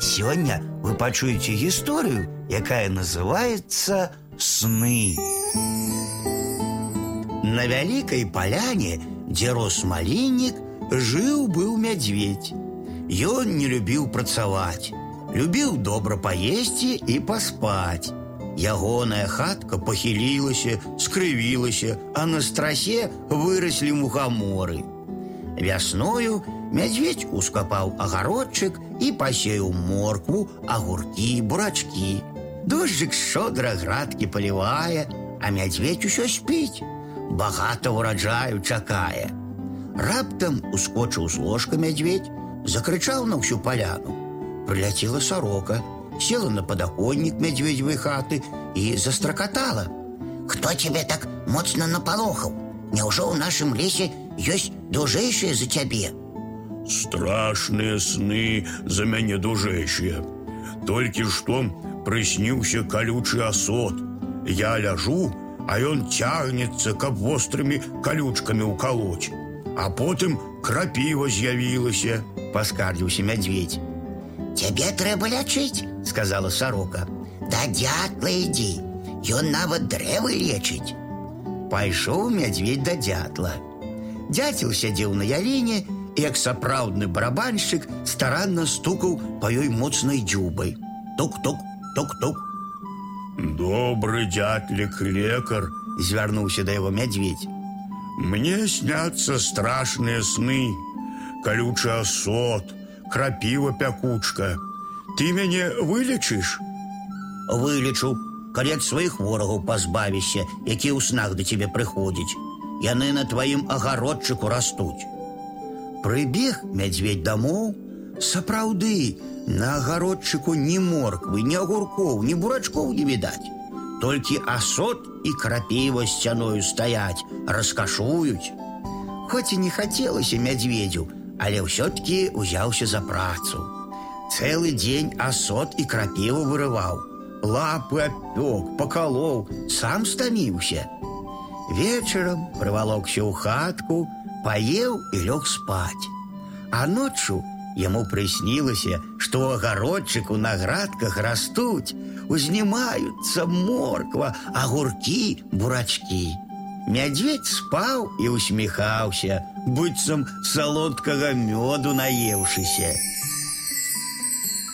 Сегодня вы пачуеце историю, якая называется сны. На вялікай паляне, дзе рос маліннік, жыў быў мядзведь. Ён не любіў працаваць, любіў добра паесці і паспаць. Ягоная хатка пахілілася, скрывілася, а на страсе выраслі мухаморы. Вясною мядзведь ускапаў агародчык і пасеяў моркву, агуркі, бурачкі. Дожджык шчодра градкі палівае, а мядзведь усё спіць. Багата ўраджаю чакае. Раптам ускочыў з ложка мядзведь, закрычаў на ўсю паляну. Прыляцела сорока, села на падаконнік мядзведзевай хаты і застракатала. Хто тебе так моцна напалохаў? Няўжо ў нашым лесе ёсць дужэйшыя за цябе? Страшныя сны за мяне дужэйшыя. Толькі што прысніўся калючы асот. Я ляжу, а ён цягнецца, каб вострымі калючкамі ўкалоць. А потым крапіва з'явілася, паскардзіўся мядзведь. Цябе трэба лячыць, сказала сорока. Да дятла ідзі, Ён нават дрэвы лечыць. Пайшоў мядзведь да дятла. Дяцел сядзеў на яліне і, як сапраўдны барабаншчык, старанна стукаў па ёй моцнай дзюбай. Тук-тук, тук-тук. Добры дятлік лекар, звярнуўся да яго мядзведь. Мне сняцца страшныя сны, калючы асот, крапіва пякучка. Ты мяне вылечыш? Вылечу, калі ад сваіх ворагаў пазбавішся, які ў снах да цябе прыходзіць. Яны на тваім агародчыку растуць. Прыбег мядзведь дамоў, сапраўды, на агародчыку ні морквы, ні агуркоў, ні бурачкоў не відаць. Толькі асот і крапіва сцяною стаяць, раскашуюць. Хоць і не хацелася мядзведзю, але ўсё-ткі ўзяўся за працу. Цэлы дзень асот і крапіву вырываў. Лапы апёк, пакалоў, сам стаміўся. Вечарам прывалокся ў хатку, паеў і лёг спаць. А ноччу яму прыснілася, што ў агародчыку на градках растуць, узнімаюцца морква, агуркі, бурачкі. Мядзведь спаў і усміхаўся, быццам салодкага мёду наеўшыся.